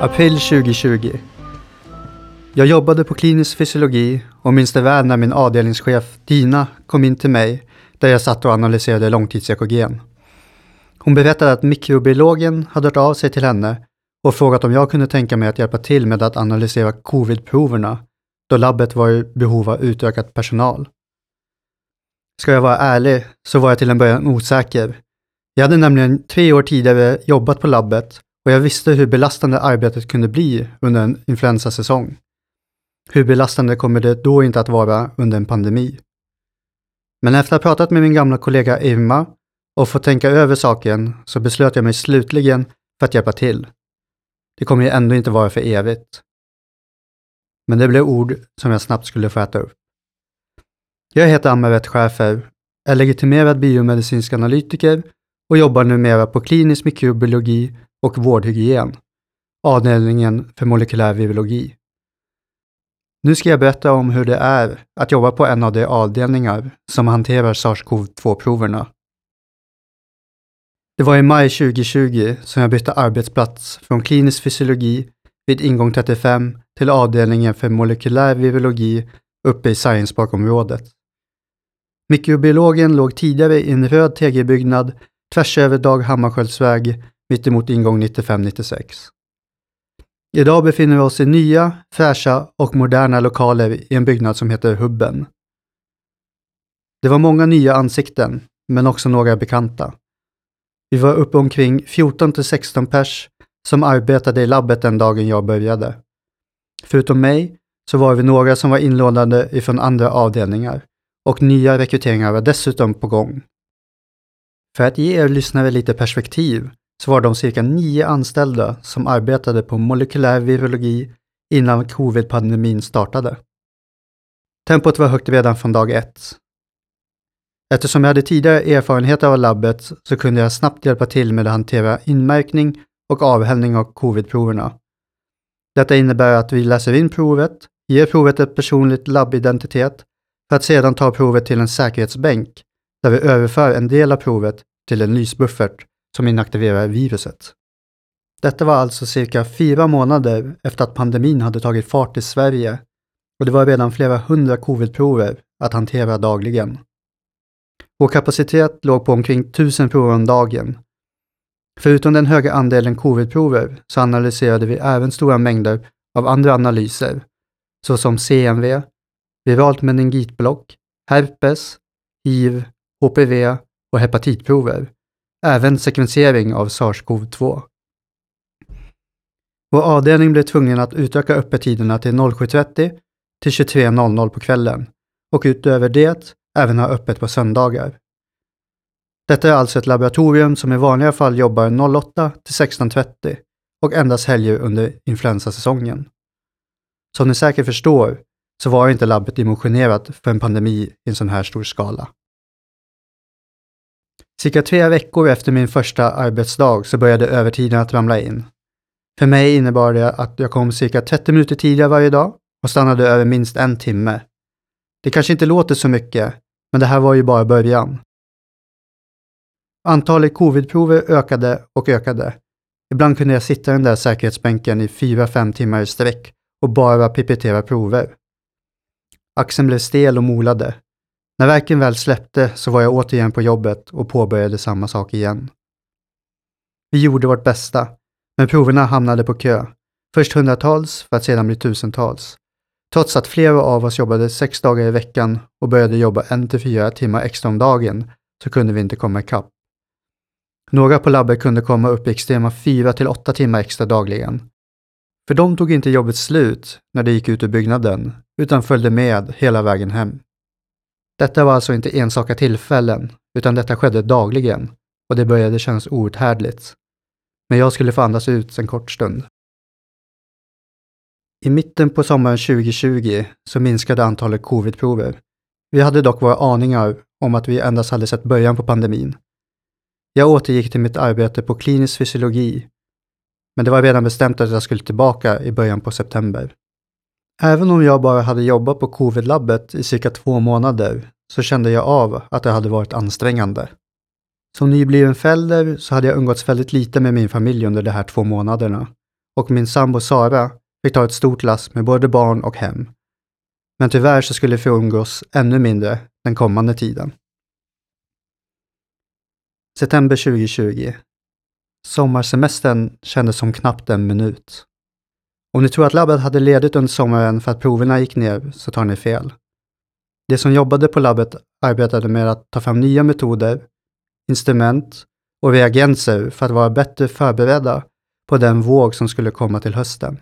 April 2020. Jag jobbade på klinisk fysiologi och minns det väl när min avdelningschef Dina kom in till mig där jag satt och analyserade långtids-EKG. Hon berättade att mikrobiologen hade hört av sig till henne och frågat om jag kunde tänka mig att hjälpa till med att analysera covid-proverna då labbet var i behov av utökad personal. Ska jag vara ärlig så var jag till en början osäker. Jag hade nämligen tre år tidigare jobbat på labbet och jag visste hur belastande arbetet kunde bli under en influensasäsong. Hur belastande kommer det då inte att vara under en pandemi? Men efter att ha pratat med min gamla kollega Irma och fått tänka över saken så beslöt jag mig slutligen för att hjälpa till. Det kommer ju ändå inte vara för evigt. Men det blev ord som jag snabbt skulle få äta upp. Jag heter Amaret Schäfer, är legitimerad biomedicinsk analytiker och jobbar numera på klinisk mikrobiologi och vårdhygien, avdelningen för molekylär virologi. Nu ska jag berätta om hur det är att jobba på en av de avdelningar som hanterar SARS-CoV-2-proverna. Det var i maj 2020 som jag bytte arbetsplats från klinisk fysiologi vid ingång 35 till avdelningen för molekylär virologi uppe i Science Park-området. Mikrobiologen låg tidigare i en röd tegelbyggnad tvärs över Dag Hammarskjöldsväg mittemot ingång 95-96. Idag befinner vi oss i nya, fräscha och moderna lokaler i en byggnad som heter Hubben. Det var många nya ansikten, men också några bekanta. Vi var uppe omkring 14 till 16 pers som arbetade i labbet den dagen jag började. Förutom mig så var vi några som var inlånade ifrån andra avdelningar och nya rekryteringar var dessutom på gång. För att ge er lyssnare lite perspektiv så var de cirka nio anställda som arbetade på molekylär virologi innan covid-pandemin startade. Tempot var högt redan från dag ett. Eftersom jag hade tidigare erfarenhet av labbet så kunde jag snabbt hjälpa till med att hantera inmärkning och avhällning av covid-proverna. Detta innebär att vi läser in provet, ger provet ett personligt labbidentitet för att sedan ta provet till en säkerhetsbänk där vi överför en del av provet till en lysbuffert som inaktiverar viruset. Detta var alltså cirka fyra månader efter att pandemin hade tagit fart i Sverige och det var redan flera hundra covidprover att hantera dagligen. Vår kapacitet låg på omkring 1000 prover om dagen. Förutom den höga andelen covidprover så analyserade vi även stora mängder av andra analyser, såsom CMV, viralt meningitblock, herpes, hiv, HPV och hepatitprover även sekvensering av SARS-CoV-2. Vår avdelning blev tvungen att utöka öppettiderna till 07.30 till 23.00 på kvällen och utöver det även ha öppet på söndagar. Detta är alltså ett laboratorium som i vanliga fall jobbar 08 till 16.30 och endast helger under influensasäsongen. Som ni säkert förstår så var inte labbet dimensionerat för en pandemi i en sån här stor skala. Cirka tre veckor efter min första arbetsdag så började övertiden att ramla in. För mig innebar det att jag kom cirka 30 minuter tidigare varje dag och stannade över minst en timme. Det kanske inte låter så mycket, men det här var ju bara början. Antalet covidprover ökade och ökade. Ibland kunde jag sitta i den där säkerhetsbänken i 4-5 timmar i sträck och bara pipetera prover. Axeln blev stel och molade när verken väl släppte så var jag återigen på jobbet och påbörjade samma sak igen. Vi gjorde vårt bästa, men proverna hamnade på kö. Först hundratals för att sedan bli tusentals. Trots att flera av oss jobbade sex dagar i veckan och började jobba en till fyra timmar extra om dagen så kunde vi inte komma ikapp. Några på labbet kunde komma upp i extrema fyra till åtta timmar extra dagligen. För de tog inte jobbet slut när de gick ut ur byggnaden, utan följde med hela vägen hem. Detta var alltså inte enstaka tillfällen, utan detta skedde dagligen och det började kännas outhärdligt. Men jag skulle få andas ut en kort stund. I mitten på sommaren 2020 så minskade antalet covidprover. Vi hade dock våra aningar om att vi endast hade sett början på pandemin. Jag återgick till mitt arbete på klinisk fysiologi, men det var redan bestämt att jag skulle tillbaka i början på september. Även om jag bara hade jobbat på covid-labbet i cirka två månader så kände jag av att det hade varit ansträngande. Som nybliven förälder så hade jag umgåtts väldigt lite med min familj under de här två månaderna och min sambo Sara fick ta ett stort lass med både barn och hem. Men tyvärr så skulle vi umgås ännu mindre den kommande tiden. September 2020. Sommarsemestern kändes som knappt en minut. Om ni tror att labbet hade ledigt under sommaren för att proverna gick ner så tar ni fel. De som jobbade på labbet arbetade med att ta fram nya metoder, instrument och reagenser för att vara bättre förberedda på den våg som skulle komma till hösten.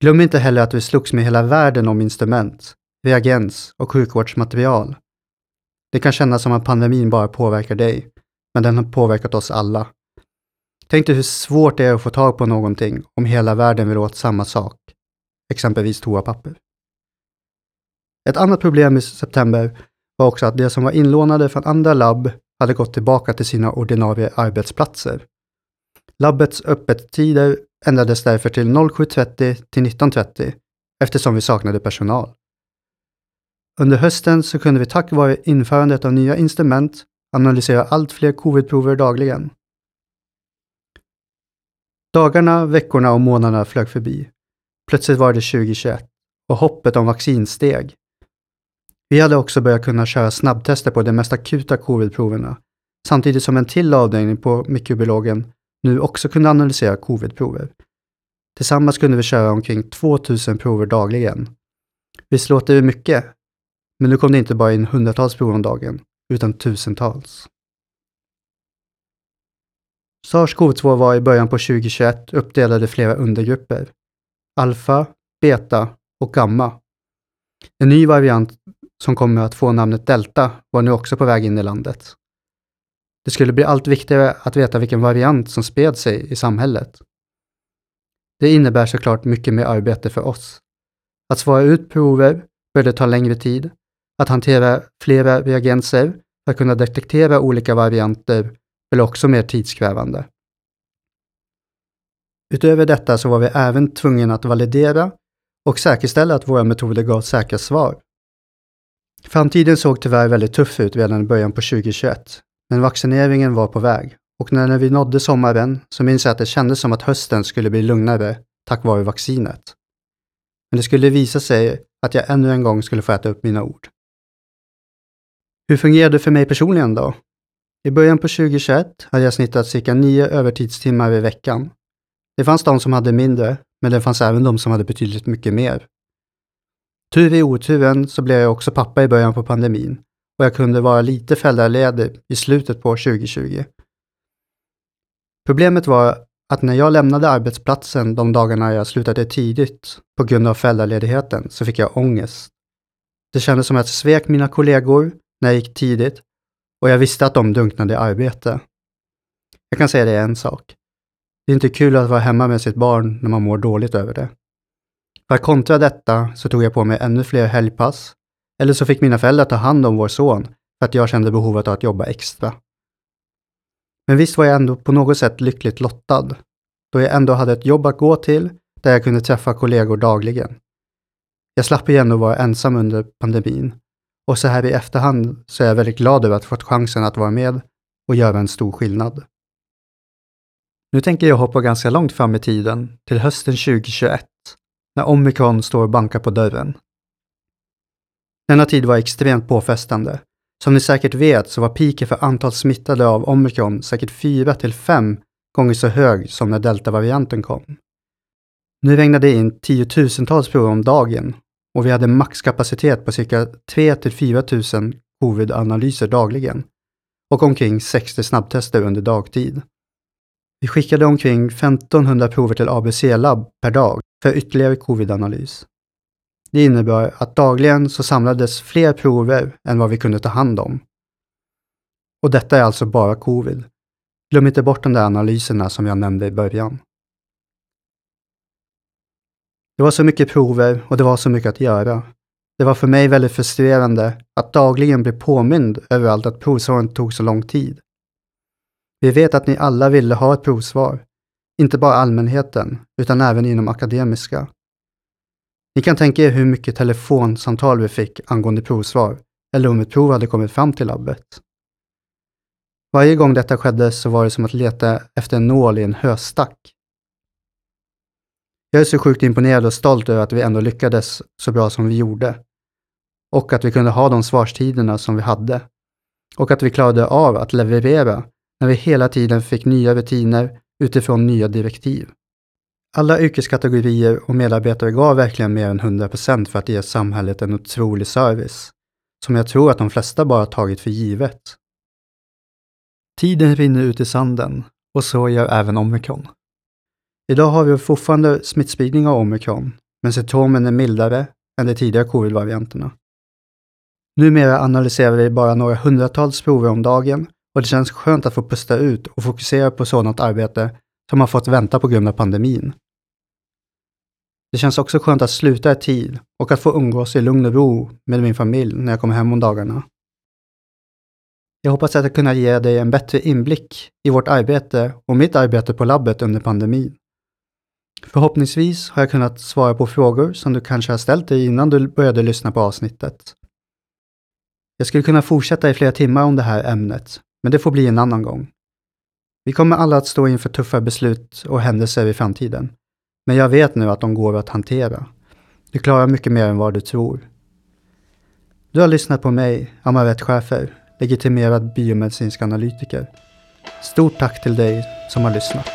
Glöm inte heller att vi slogs med hela världen om instrument, reagens och sjukvårdsmaterial. Det kan kännas som att pandemin bara påverkar dig, men den har påverkat oss alla. Tänk dig hur svårt det är att få tag på någonting om hela världen vill åt samma sak, exempelvis toapapper. Ett annat problem i september var också att de som var inlånade från andra labb hade gått tillbaka till sina ordinarie arbetsplatser. Labbets öppettider ändrades därför till 07.30 till 19.30 eftersom vi saknade personal. Under hösten så kunde vi tack vare införandet av nya instrument analysera allt fler covidprover dagligen. Dagarna, veckorna och månaderna flög förbi. Plötsligt var det 2021 och hoppet om vaccin steg. Vi hade också börjat kunna köra snabbtester på de mest akuta covidproverna, samtidigt som en till avdelning på mikrobiologen nu också kunde analysera covidprover. Tillsammans kunde vi köra omkring 2000 prover dagligen. Visst låter det mycket? Men nu kom det inte bara in hundratals prover om dagen, utan tusentals. SARS-CoV-2 var i början på 2021 uppdelade i flera undergrupper. Alfa, beta och gamma. En ny variant som kommer att få namnet delta var nu också på väg in i landet. Det skulle bli allt viktigare att veta vilken variant som spred sig i samhället. Det innebär såklart mycket mer arbete för oss. Att svara ut prover började ta längre tid. Att hantera flera reagenser för att kunna detektera olika varianter väl också mer tidskrävande. Utöver detta så var vi även tvungna att validera och säkerställa att våra metoder gav säkra svar. Framtiden såg tyvärr väldigt tuff ut redan i början på 2021, men vaccineringen var på väg och när vi nådde sommaren så minns jag att det kändes som att hösten skulle bli lugnare tack vare vaccinet. Men det skulle visa sig att jag ännu en gång skulle få äta upp mina ord. Hur fungerade det för mig personligen då? I början på 2021 hade jag snittat cirka nio övertidstimmar i veckan. Det fanns de som hade mindre, men det fanns även de som hade betydligt mycket mer. Tur i oturen så blev jag också pappa i början på pandemin och jag kunde vara lite föräldraledig i slutet på 2020. Problemet var att när jag lämnade arbetsplatsen de dagarna jag slutade tidigt på grund av föräldraledigheten så fick jag ångest. Det kändes som att jag svek mina kollegor när jag gick tidigt och jag visste att de drunknade i arbete. Jag kan säga det en sak. Det är inte kul att vara hemma med sitt barn när man mår dåligt över det. För att kontra detta så tog jag på mig ännu fler helgpass. Eller så fick mina föräldrar ta hand om vår son för att jag kände behovet av att jobba extra. Men visst var jag ändå på något sätt lyckligt lottad, då jag ändå hade ett jobb att gå till där jag kunde träffa kollegor dagligen. Jag slapp igen att vara ensam under pandemin och så här i efterhand så är jag väldigt glad över att ha fått chansen att vara med och göra en stor skillnad. Nu tänker jag hoppa ganska långt fram i tiden, till hösten 2021, när omikron står och bankar på dörren. Denna tid var extremt påfrestande. Som ni säkert vet så var piken för antal smittade av omikron säkert 4 till 5 gånger så hög som när deltavarianten kom. Nu regnade det in tiotusentals prover om dagen och vi hade maxkapacitet på cirka 3 till 4 000 covid-analyser dagligen och omkring 60 snabbtester under dagtid. Vi skickade omkring 1500 prover till ABC-labb per dag för ytterligare covid-analys. Det innebar att dagligen så samlades fler prover än vad vi kunde ta hand om. Och detta är alltså bara covid. Glöm inte bort de där analyserna som jag nämnde i början. Det var så mycket prover och det var så mycket att göra. Det var för mig väldigt frustrerande att dagligen bli påmind överallt att provsvaren tog så lång tid. Vi vet att ni alla ville ha ett provsvar, inte bara allmänheten, utan även inom akademiska. Ni kan tänka er hur mycket telefonsamtal vi fick angående provsvar, eller om ett prov hade kommit fram till labbet. Varje gång detta skedde så var det som att leta efter en nål i en höstack. Jag är så sjukt imponerad och stolt över att vi ändå lyckades så bra som vi gjorde. Och att vi kunde ha de svarstiderna som vi hade. Och att vi klarade av att leverera när vi hela tiden fick nya rutiner utifrån nya direktiv. Alla yrkeskategorier och medarbetare gav verkligen mer än 100% för att ge samhället en otrolig service, som jag tror att de flesta bara tagit för givet. Tiden rinner ut i sanden och så gör även omikron. Idag har vi fortfarande smittspridning av omikron, men symptomen är mildare än de tidigare covid-varianterna. Numera analyserar vi bara några hundratals prover om dagen och det känns skönt att få pusta ut och fokusera på sådant arbete som har fått vänta på grund av pandemin. Det känns också skönt att sluta i tid och att få umgås i lugn och ro med min familj när jag kommer hem om dagarna. Jag hoppas att jag kunnat ge dig en bättre inblick i vårt arbete och mitt arbete på labbet under pandemin. Förhoppningsvis har jag kunnat svara på frågor som du kanske har ställt dig innan du började lyssna på avsnittet. Jag skulle kunna fortsätta i flera timmar om det här ämnet, men det får bli en annan gång. Vi kommer alla att stå inför tuffa beslut och händelser i framtiden. Men jag vet nu att de går att hantera. Du klarar mycket mer än vad du tror. Du har lyssnat på mig, Amaret Schäfer, legitimerad biomedicinsk analytiker. Stort tack till dig som har lyssnat.